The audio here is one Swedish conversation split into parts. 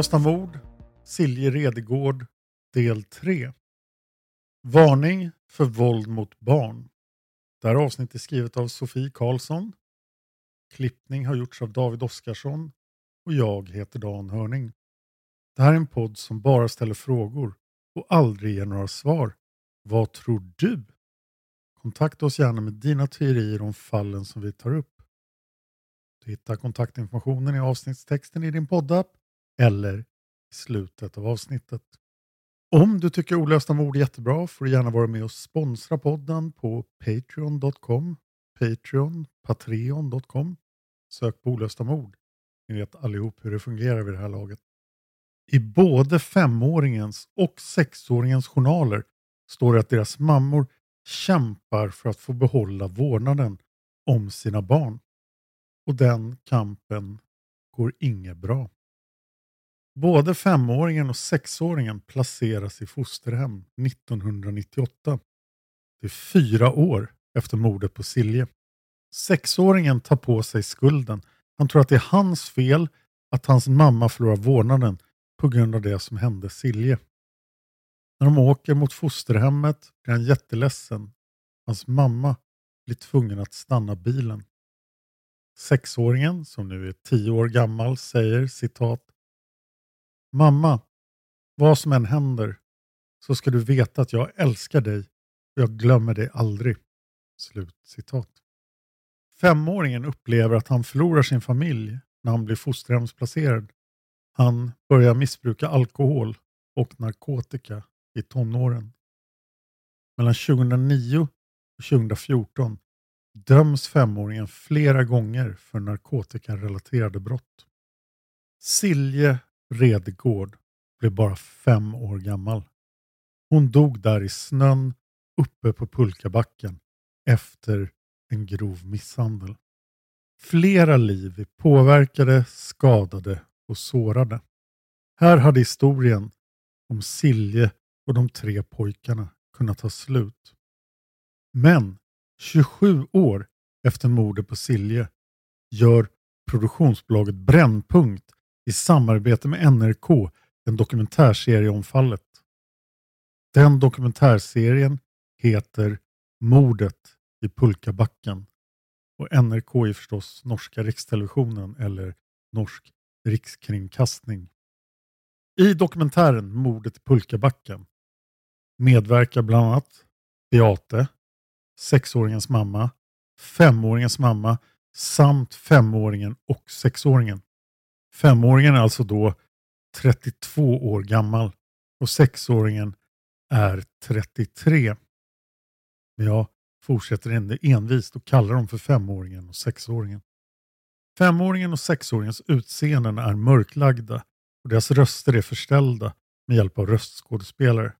Olösta mord, Silje Redegård, del 3. Varning för våld mot barn. Det här avsnittet är skrivet av Sofie Karlsson. Klippning har gjorts av David Oskarsson och jag heter Dan Hörning. Det här är en podd som bara ställer frågor och aldrig ger några svar. Vad tror du? Kontakta oss gärna med dina teorier om fallen som vi tar upp. Du hittar kontaktinformationen i avsnittstexten i din poddapp eller i slutet av avsnittet. Om du tycker olösta mord är jättebra får du gärna vara med och sponsra podden på patreon.com. Patreon, patreon.com. Sök på olösta mord. Ni vet allihop hur det fungerar vid det här laget. I både femåringens och sexåringens journaler står det att deras mammor kämpar för att få behålla vårdnaden om sina barn. Och den kampen går inget bra. Både femåringen och sexåringen placeras i fosterhem 1998. Det är fyra år efter mordet på Silje. Sexåringen tar på sig skulden. Han tror att det är hans fel att hans mamma förlorar vårdnaden på grund av det som hände Silje. När de åker mot fosterhemmet blir han jätteledsen. Hans mamma blir tvungen att stanna bilen. Sexåringen, som nu är tio år gammal, säger citat Mamma, vad som än händer så ska du veta att jag älskar dig och jag glömmer dig aldrig. Slut citat. Femåringen upplever att han förlorar sin familj när han blir fosterhemsplacerad. Han börjar missbruka alkohol och narkotika i tonåren. Mellan 2009 och 2014 döms femåringen flera gånger för narkotikarelaterade brott. Silje Redgård blev bara fem år gammal. Hon dog där i snön uppe på pulkabacken efter en grov misshandel. Flera liv är påverkade, skadade och sårade. Här hade historien om Silje och de tre pojkarna kunnat ta slut. Men 27 år efter mordet på Silje gör produktionsbolaget Brännpunkt i samarbete med NRK en dokumentärserie om fallet. Den dokumentärserien heter Mordet i Pulkabacken Och NRK är förstås norska rikstelevisionen eller norsk rikskringkastning. I dokumentären Mordet i pulkabacken medverkar bland annat Beate, sexåringens mamma, femåringens mamma samt femåringen och sexåringen. Femåringen är alltså då 32 år gammal och sexåringen är 33. Men jag fortsätter ändå envist och kallar dem för femåringen och sexåringen. Femåringen och sexåringens utseenden är mörklagda och deras röster är förställda med hjälp av röstskådespelare.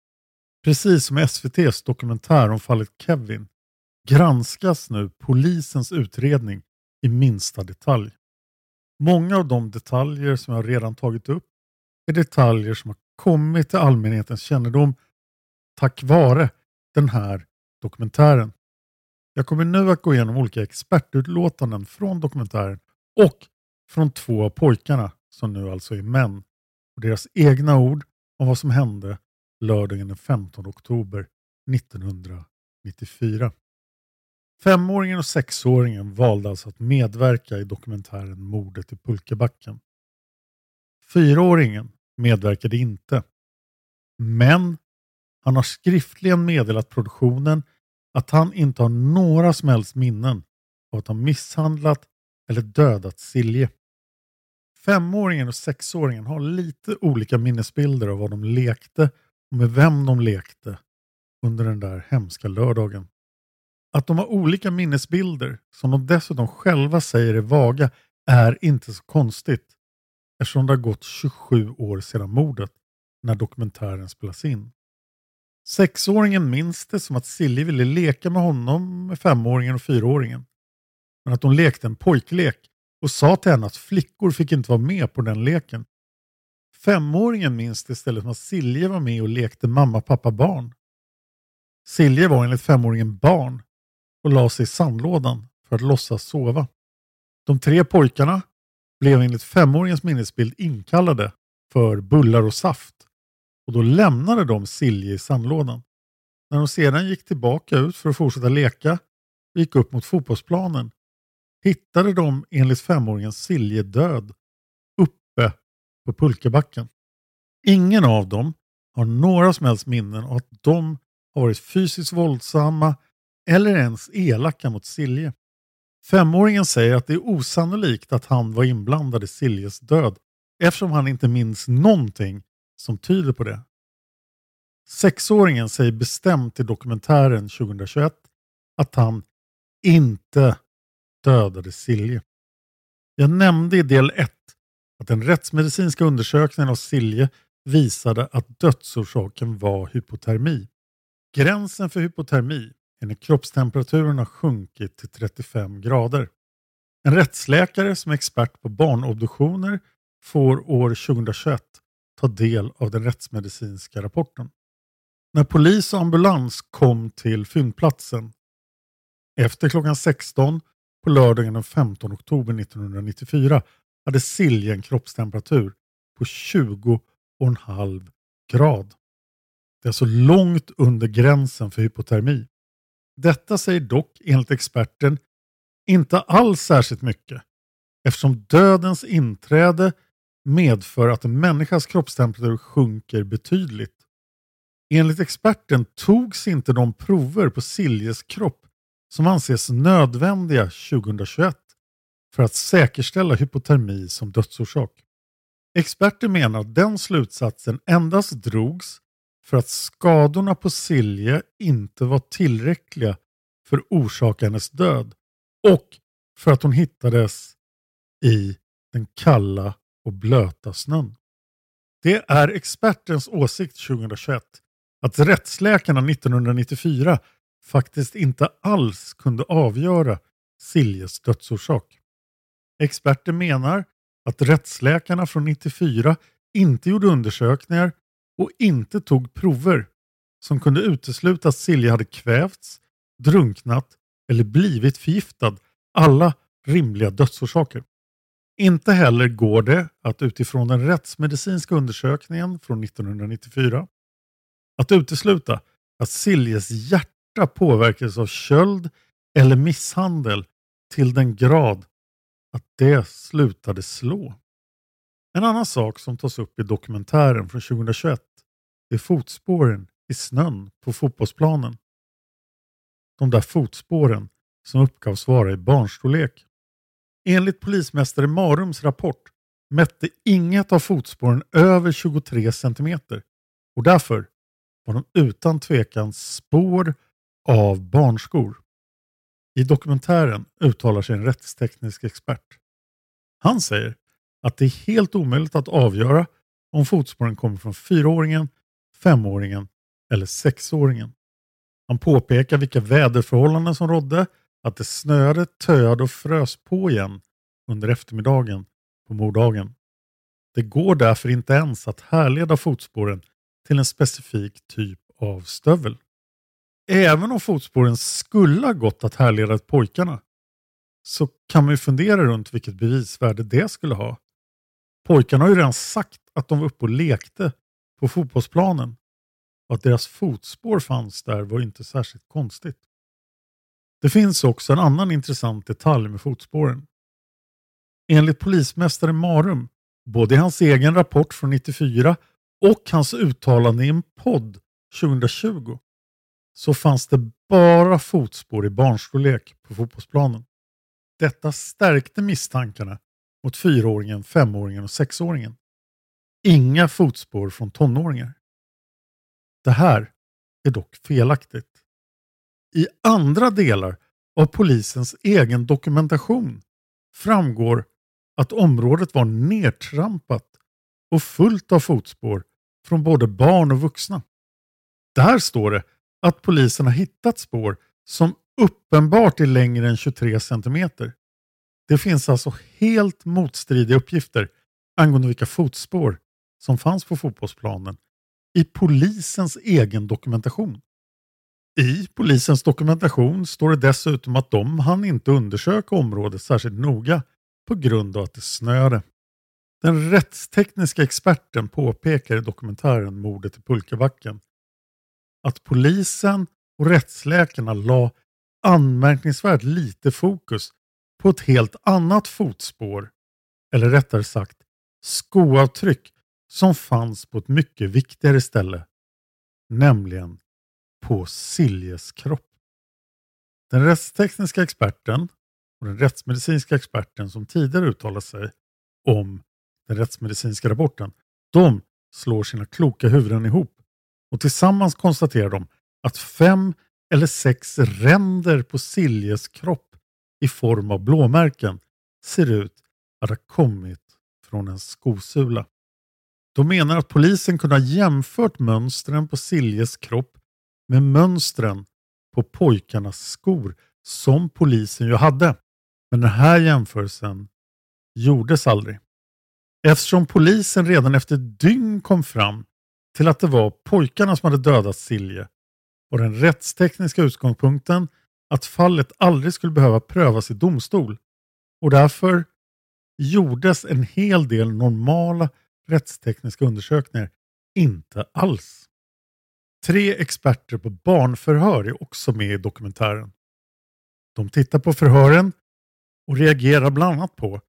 Precis som i SVTs dokumentär om fallet Kevin granskas nu polisens utredning i minsta detalj. Många av de detaljer som jag redan tagit upp är detaljer som har kommit till allmänhetens kännedom tack vare den här dokumentären. Jag kommer nu att gå igenom olika expertutlåtanden från dokumentären och från två av pojkarna som nu alltså är män och deras egna ord om vad som hände lördagen den 15 oktober 1994. Femåringen och sexåringen valde alltså att medverka i dokumentären Mordet i pulkabacken. Fyraåringen medverkade inte. Men han har skriftligen meddelat produktionen att han inte har några som helst minnen av att ha misshandlat eller dödat Silje. Femåringen och sexåringen har lite olika minnesbilder av vad de lekte och med vem de lekte under den där hemska lördagen. Att de har olika minnesbilder, som de dessutom själva säger är vaga, är inte så konstigt eftersom det har gått 27 år sedan mordet när dokumentären spelas in. Sexåringen minns det som att Silje ville leka med honom med femåringen och fyraåringen. Men att de lekte en pojklek och sa till henne att flickor fick inte vara med på den leken. Femåringen minns det istället som att Silje var med och lekte mamma, pappa, barn. Silje var enligt femåringen barn och la sig i sandlådan för att låtsas sova. De tre pojkarna blev enligt femåringens minnesbild inkallade för bullar och saft och då lämnade de Silje i sandlådan. När de sedan gick tillbaka ut för att fortsätta leka och gick upp mot fotbollsplanen hittade de enligt femåringen Silje död uppe på pulkabacken. Ingen av dem har några som helst minnen av att de har varit fysiskt våldsamma eller ens elaka mot Silje. Femåringen säger att det är osannolikt att han var inblandad i Siljes död eftersom han inte minns någonting som tyder på det. Sexåringen säger bestämt i dokumentären 2021 att han inte dödade Silje. Jag nämnde i del 1 att den rättsmedicinska undersökningen av Silje visade att dödsorsaken var hypotermi. Gränsen för hypotermi enligt kroppstemperaturen har sjunkit till 35 grader. En rättsläkare som är expert på barnobduktioner får år 2021 ta del av den rättsmedicinska rapporten. När polis och ambulans kom till fyndplatsen efter klockan 16 på lördagen den 15 oktober 1994 hade Silje en kroppstemperatur på 20,5 grad. Det är alltså långt under gränsen för hypotermi. Detta säger dock enligt experten inte alls särskilt mycket eftersom dödens inträde medför att en människas kroppstemperatur sjunker betydligt. Enligt experten togs inte de prover på Siljes kropp som anses nödvändiga 2021 för att säkerställa hypotermi som dödsorsak. Experter menar att den slutsatsen endast drogs för att skadorna på Silje inte var tillräckliga för att orsaka hennes död och för att hon hittades i den kalla och blöta snön. Det är expertens åsikt 2021 att rättsläkarna 1994 faktiskt inte alls kunde avgöra Siljes dödsorsak. Experter menar att rättsläkarna från 94 inte gjorde undersökningar och inte tog prover som kunde utesluta att Silje hade kvävts, drunknat eller blivit förgiftad, alla rimliga dödsorsaker. Inte heller går det att utifrån den rättsmedicinska undersökningen från 1994 att utesluta att Siljes hjärta påverkades av köld eller misshandel till den grad att det slutade slå. En annan sak som tas upp i dokumentären från 2021 är fotspåren i snön på fotbollsplanen. De där fotspåren som uppgavs vara i barnstorlek. Enligt polismästare Marums rapport mätte inget av fotspåren över 23 centimeter och därför var de utan tvekan spår av barnskor. I dokumentären uttalar sig en rättsteknisk expert. Han säger att det är helt omöjligt att avgöra om fotspåren kommer från fyraåringen, femåringen eller sexåringen. Han påpekar vilka väderförhållanden som rådde, att det snöade, töade och frös på igen under eftermiddagen på morddagen. Det går därför inte ens att härleda fotspåren till en specifik typ av stövel. Även om fotspåren skulle ha gått att härleda till pojkarna så kan man ju fundera runt vilket bevisvärde det skulle ha. Pojkarna har ju redan sagt att de var uppe och lekte på fotbollsplanen och att deras fotspår fanns där var inte särskilt konstigt. Det finns också en annan intressant detalj med fotspåren. Enligt polismästare Marum, både i hans egen rapport från 94 och hans uttalande i en podd 2020, så fanns det bara fotspår i barnstorlek på fotbollsplanen. Detta stärkte misstankarna mot fyraåringen, femåringen och sexåringen. Inga fotspår från tonåringar. Det här är dock felaktigt. I andra delar av polisens egen dokumentation framgår att området var nedtrampat och fullt av fotspår från både barn och vuxna. Där står det att polisen har hittat spår som uppenbart är längre än 23 centimeter. Det finns alltså helt motstridiga uppgifter angående vilka fotspår som fanns på fotbollsplanen i polisens egen dokumentation. I polisens dokumentation står det dessutom att de hann inte undersöka området särskilt noga på grund av att det snöade. Den rättstekniska experten påpekar i dokumentären Mordet i Pulkabacken att polisen och rättsläkarna la anmärkningsvärt lite fokus på ett helt annat fotspår, eller rättare sagt skoavtryck som fanns på ett mycket viktigare ställe, nämligen på Siljes kropp. Den rättstekniska experten och den rättsmedicinska experten som tidigare uttalat sig om den rättsmedicinska rapporten, de slår sina kloka huvuden ihop och tillsammans konstaterar de att fem eller sex ränder på Siljes kropp i form av blåmärken ser ut att ha kommit från en skosula. De menar att polisen kunde ha jämfört mönstren på Siljes kropp med mönstren på pojkarnas skor som polisen ju hade. Men den här jämförelsen gjordes aldrig. Eftersom polisen redan efter dygn kom fram till att det var pojkarna som hade dödat Silje var den rättstekniska utgångspunkten att fallet aldrig skulle behöva prövas i domstol och därför gjordes en hel del normala rättstekniska undersökningar inte alls. Tre experter på barnförhör är också med i dokumentären. De tittar på förhören och reagerar bland annat på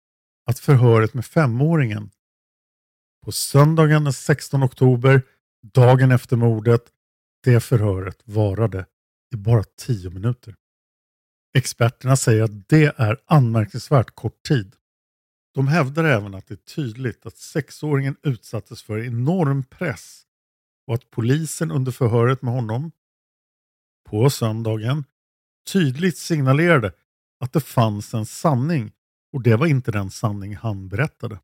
att förhöret med femåringen på söndagen den 16 oktober, dagen efter mordet, det förhöret varade i bara tio minuter. Experterna säger att det är anmärkningsvärt kort tid. De hävdar även att det är tydligt att sexåringen utsattes för enorm press och att polisen under förhöret med honom på söndagen tydligt signalerade att det fanns en sanning och det var inte den sanning han berättade.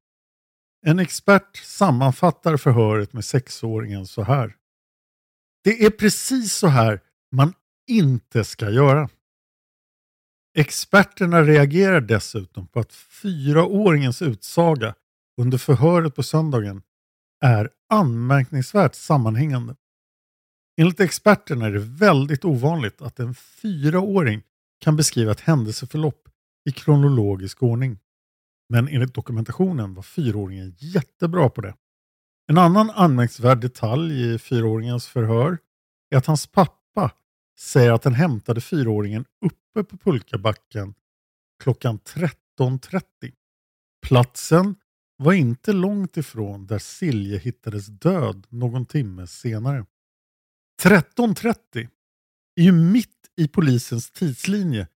En expert sammanfattar förhöret med sexåringen så här. Det är precis så här man inte ska göra. Experterna reagerar dessutom på att fyraåringens utsaga under förhöret på söndagen är anmärkningsvärt sammanhängande. Enligt experterna är det väldigt ovanligt att en fyraåring kan beskriva ett händelseförlopp i kronologisk ordning. Men enligt dokumentationen var fyraåringen jättebra på det. En annan anmärkningsvärd detalj i fyraåringens förhör är att hans pappa säger att han hämtade fyraåringen uppe på pulkabacken klockan 13.30. Platsen var inte långt ifrån där Silje hittades död någon timme senare. 13.30 är ju mitt i polisens tidslinje,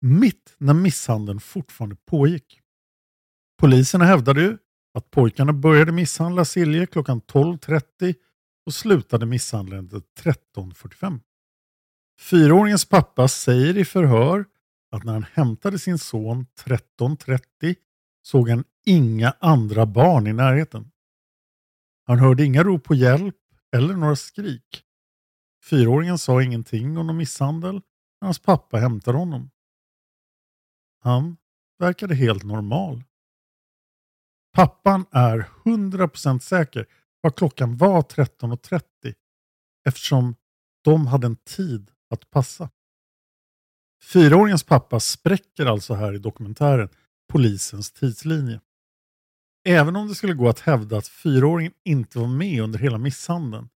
mitt när misshandeln fortfarande pågick. Poliserna hävdade ju att pojkarna började misshandla Silje klockan 12.30 och slutade misshandeln 13.45. Fyraåringens pappa säger i förhör att när han hämtade sin son 13.30 såg han inga andra barn i närheten. Han hörde inga rop på hjälp eller några skrik. Fyraåringen sa ingenting om någon misshandel när hans pappa hämtade honom. Han verkade helt normal. Pappan är 100% säker på att klockan var 13.30 eftersom de hade en tid att passa. Fyraåringens pappa spräcker alltså här i dokumentären polisens tidslinje. Även om det skulle gå att hävda att fyraåringen inte var med under hela misshandeln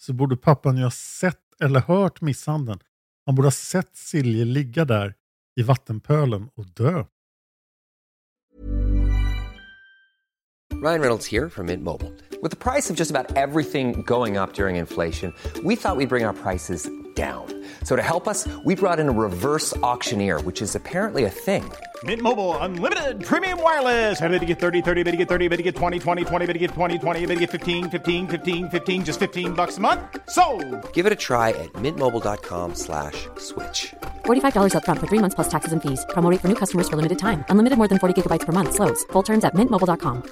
så borde pappan ju ha sett eller hört misshandeln. Han borde ha sett Silje ligga där i vattenpölen och dö. Ryan Reynolds här från Mint Mobile. Med priset på nästan allt som går upp under inflationen trodde vi att vi skulle bring våra priser down. So to help us, we brought in a reverse auctioneer, which is apparently a thing. Mint Mobile unlimited premium wireless. Have to get 30, 30, bit to get 30, bit to get 20, 20, 20, bit to get 20, 20, bit to get 15, 15, 15, 15 just 15 bucks a month. So, Give it a try at mintmobile.com slash switch. $45 upfront for three months plus taxes and fees. Promo rate for new customers for limited time. Unlimited more than 40 gigabytes per month. Slows. Full terms at mintmobile.com.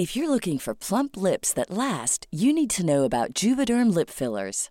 If you're looking for plump lips that last, you need to know about Juvederm lip fillers.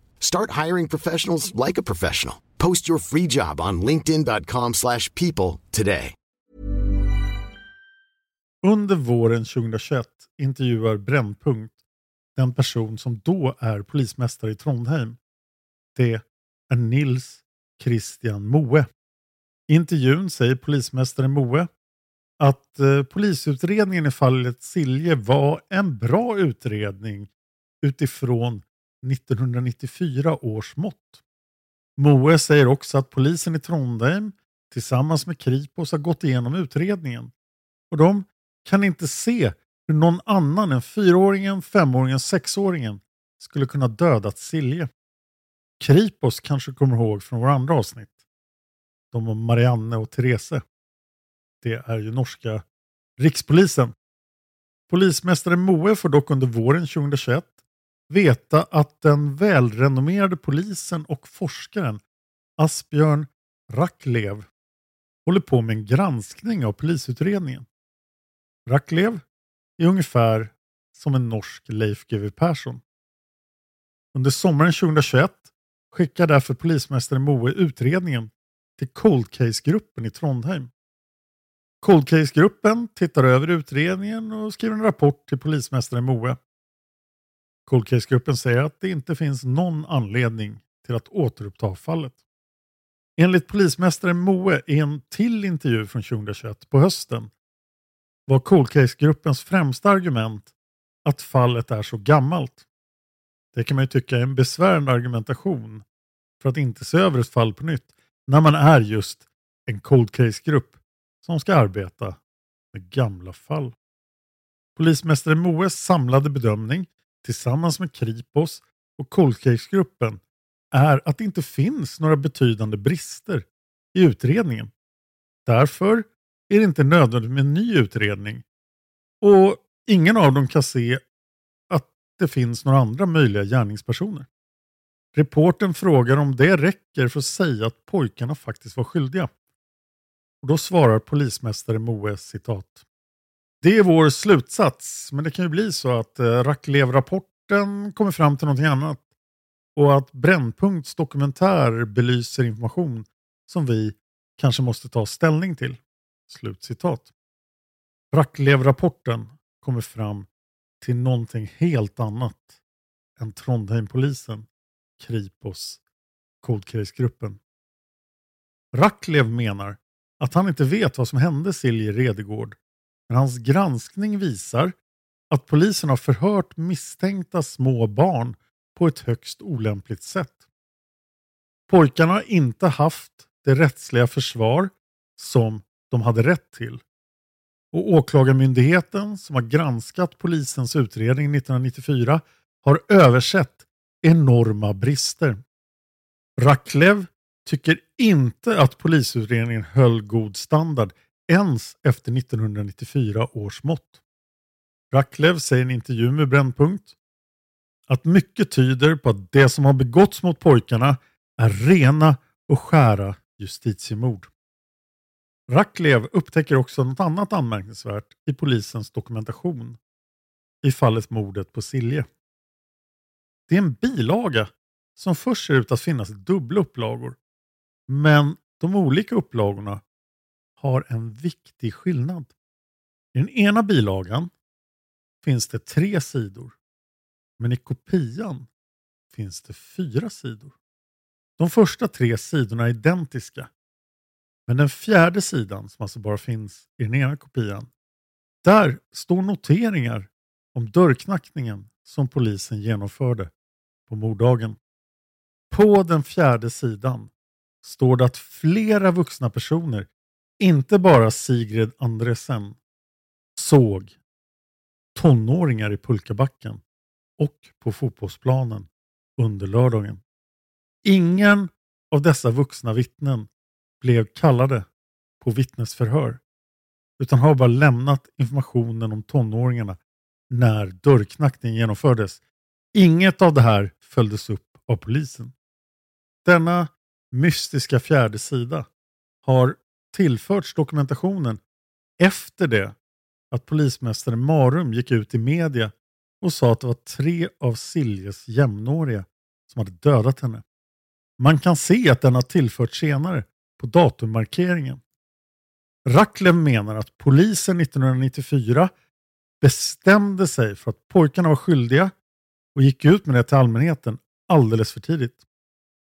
Start hiring professionals like a professional. Post your free job on linkedin.com/people slash people today. Under våren 2021 intervjuar Brännpunkt den person som då är polismästare i Trondheim. Det är Nils Christian Moe. I intervjun säger polismästare Moe att eh, polisutredningen i fallet Silje var en bra utredning utifrån 1994 års mått. Moe säger också att polisen i Trondheim tillsammans med Kripos har gått igenom utredningen och de kan inte se hur någon annan än fyraåringen, femåringen, sexåringen skulle kunna dödat Silje. Kripos kanske kommer ihåg från våra andra avsnitt. De om Marianne och Therese. Det är ju norska rikspolisen. Polismästare Moe får dock under våren 2021 veta att den välrenommerade polisen och forskaren Asbjörn Racklev håller på med en granskning av polisutredningen. Racklev är ungefär som en norsk Leif GW Persson. Under sommaren 2021 skickar därför polismästare Moe utredningen till Cold Case-gruppen i Trondheim. Cold Case-gruppen tittar över utredningen och skriver en rapport till polismästare Moe. Cold Case-gruppen säger att det inte finns någon anledning till att återuppta fallet. Enligt polismästare Moe i en till intervju från 2021 på hösten var Cold Case-gruppens främsta argument att fallet är så gammalt. Det kan man ju tycka är en besvärande argumentation för att inte se över ett fall på nytt när man är just en Cold Case-grupp som ska arbeta med gamla fall. Polismästare Moes samlade bedömning tillsammans med Kripos och Cold Case-gruppen är att det inte finns några betydande brister i utredningen. Därför är det inte nödvändigt med en ny utredning och ingen av dem kan se att det finns några andra möjliga gärningspersoner. Reporten frågar om det räcker för att säga att pojkarna faktiskt var skyldiga. Och då svarar polismästare Moe citat. Det är vår slutsats, men det kan ju bli så att eh, Racklev-rapporten kommer fram till någonting annat och att Brännpunkts dokumentär belyser information som vi kanske måste ta ställning till. Slutcitat. Racklev-rapporten kommer fram till någonting helt annat än Trondheimpolisen, Kripos, Cold Case-gruppen. Racklev menar att han inte vet vad som hände Silje Redegård, men hans granskning visar att polisen har förhört misstänkta små barn på ett högst olämpligt sätt. Pojkarna har inte haft det rättsliga försvar som de hade rätt till. Och Åklagarmyndigheten som har granskat polisens utredning 1994 har översett enorma brister. Racklev tycker inte att polisutredningen höll god standard ens efter 1994 års mått. Racklev säger i en intervju med Brännpunkt att mycket tyder på att det som har begåtts mot pojkarna är rena och skära justitiemord. Racklev upptäcker också något annat anmärkningsvärt i polisens dokumentation i fallet mordet på Silje. Det är en bilaga som först ser ut att finnas i dubbla upplagor. Men de olika upplagorna har en viktig skillnad. I den ena bilagan finns det tre sidor. Men i kopian finns det fyra sidor. De första tre sidorna är identiska. Men den fjärde sidan, som alltså bara finns i den ena kopian, där står noteringar om dörrknackningen som polisen genomförde på morddagen. På den fjärde sidan står det att flera vuxna personer, inte bara Sigrid Andresen, såg tonåringar i pulkabacken och på fotbollsplanen under lördagen. Ingen av dessa vuxna vittnen blev kallade på vittnesförhör utan har bara lämnat informationen om tonåringarna när dörrknackningen genomfördes. Inget av det här följdes upp av polisen. Denna mystiska fjärde sida har tillförts dokumentationen efter det att polismästare Marum gick ut i media och sa att det var tre av Siljes jämnåriga som hade dödat henne. Man kan se att den har tillförts senare på datummarkeringen. Racklev menar att polisen 1994 bestämde sig för att pojkarna var skyldiga och gick ut med det till allmänheten alldeles för tidigt.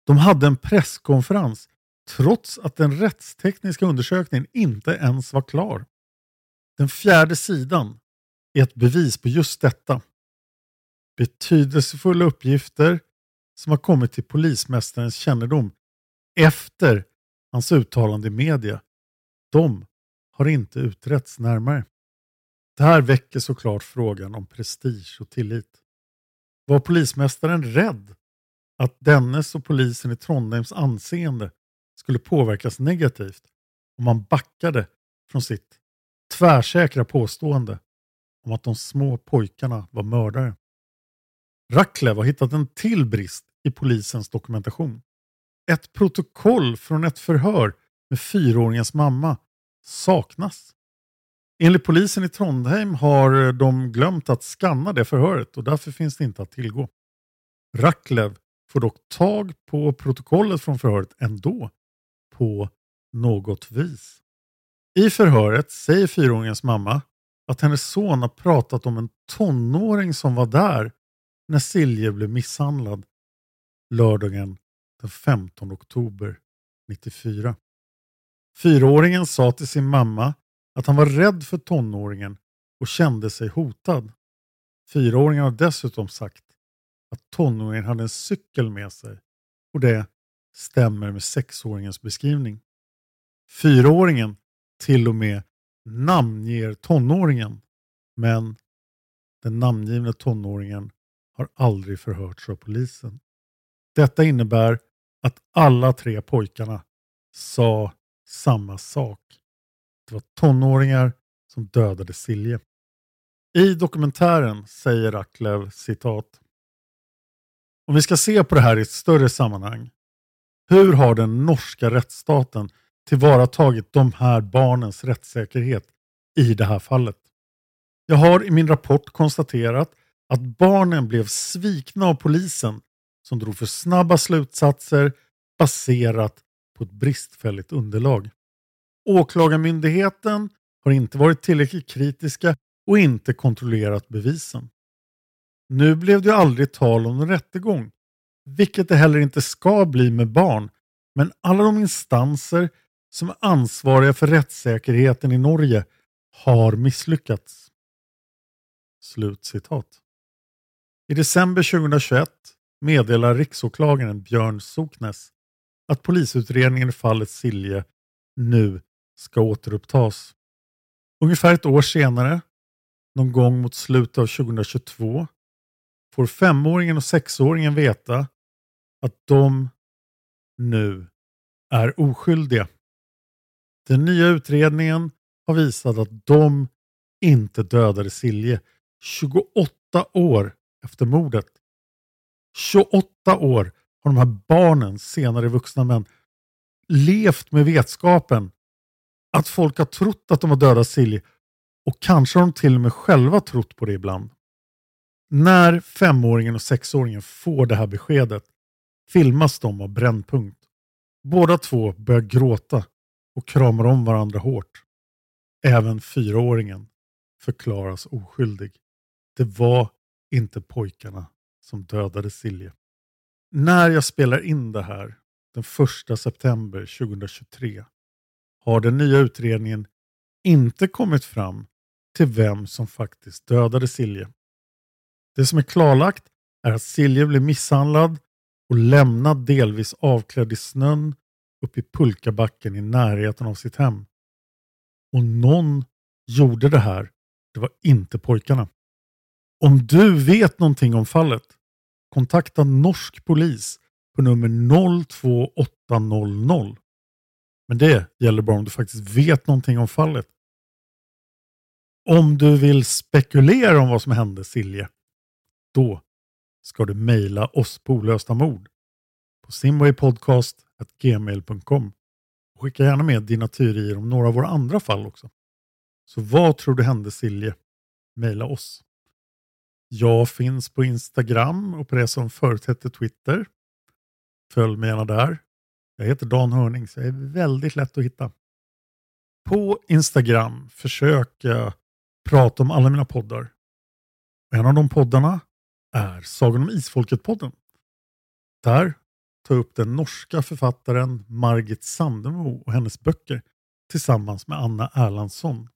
De hade en presskonferens trots att den rättstekniska undersökningen inte ens var klar. Den fjärde sidan är ett bevis på just detta. Betydelsefulla uppgifter som har kommit till polismästarens kännedom efter hans uttalande i media. De har inte utretts närmare. Det här väcker såklart frågan om prestige och tillit. Var polismästaren rädd att dennes och polisen i Trondheims anseende skulle påverkas negativt om man backade från sitt tvärsäkra påstående om att de små pojkarna var mördare. Racklev har hittat en till brist i polisens dokumentation. Ett protokoll från ett förhör med fyraåringens mamma saknas. Enligt polisen i Trondheim har de glömt att skanna det förhöret och därför finns det inte att tillgå. Racklev får dock tag på protokollet från förhöret ändå på något vis. I förhöret säger fyraåringens mamma att hennes son har pratat om en tonåring som var där när Silje blev misshandlad lördagen den 15 oktober 94. Fyraåringen sa till sin mamma att han var rädd för tonåringen och kände sig hotad. Fyraåringen har dessutom sagt att tonåringen hade en cykel med sig och det stämmer med sexåringens beskrivning. Fyraåringen till och med namnger tonåringen men den namngivna tonåringen har aldrig förhörts av polisen. Detta innebär att alla tre pojkarna sa samma sak. Det var tonåringar som dödade Silje. I dokumentären säger Aklev citat. Om vi ska se på det här i ett större sammanhang. Hur har den norska rättsstaten tillvaratagit de här barnens rättssäkerhet i det här fallet? Jag har i min rapport konstaterat att barnen blev svikna av polisen som drog för snabba slutsatser baserat på ett bristfälligt underlag. Åklagarmyndigheten har inte varit tillräckligt kritiska och inte kontrollerat bevisen. Nu blev det aldrig tal om en rättegång, vilket det heller inte ska bli med barn, men alla de instanser som är ansvariga för rättssäkerheten i Norge har misslyckats. Slutcitat. I december 2021 meddelar riksåklagaren Björn Soknes att polisutredningen i fallet Silje nu ska återupptas. Ungefär ett år senare, någon gång mot slutet av 2022, får femåringen och sexåringen veta att de nu är oskyldiga. Den nya utredningen har visat att de inte dödade Silje 28 år efter mordet. 28 år har de här barnen, senare vuxna män, levt med vetskapen att folk har trott att de har dödat Silje och kanske har de till och med själva trott på det ibland. När femåringen och sexåringen får det här beskedet filmas de av Brännpunkt. Båda två börjar gråta och kramar om varandra hårt. Även fyraåringen förklaras oskyldig. Det var inte pojkarna som dödade Silje. När jag spelar in det här den 1 september 2023 har den nya utredningen inte kommit fram till vem som faktiskt dödade Silje. Det som är klarlagt är att Silje blev misshandlad och lämnad delvis avklädd i snön uppe i pulkabacken i närheten av sitt hem. Och någon gjorde det här. Det var inte pojkarna. Om du vet någonting om fallet, kontakta norsk polis på nummer 02800. Men det gäller bara om du faktiskt vet någonting om fallet. Om du vill spekulera om vad som hände Silje, då ska du mejla oss på olösta mord på simwaypodcast.gmail.com och skicka gärna med dina teorier om några av våra andra fall också. Så vad tror du hände Silje? Mejla oss. Jag finns på Instagram och på det som förut hette Twitter. Följ mig gärna där. Jag heter Dan Hörning så jag är väldigt lätt att hitta. På Instagram försöker jag prata om alla mina poddar. En av de poddarna är Sagan om Isfolket-podden. Där tar jag upp den norska författaren Margit Sandemo och hennes böcker tillsammans med Anna Erlandsson.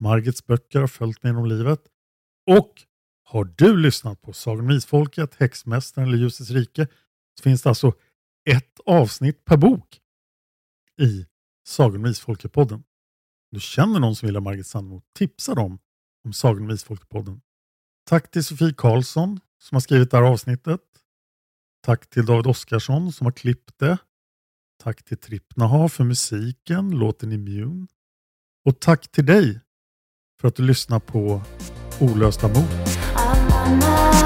Margits böcker har följt mig genom livet och har du lyssnat på Sagan om Isfolket, Häxmästaren eller Ljusets rike så finns det alltså ett avsnitt per bok i Sagan om Isfolket-podden. Du känner någon som vill ha Margit Sandemo, tipsa dem om Sagan om Isfolket-podden. Tack till Sofie Karlsson som har skrivit det här avsnittet. Tack till David Oskarsson som har klippt det. Tack till Trippnaha för musiken, låten Immune. Och tack till dig för att du lyssnar på Olösta mord.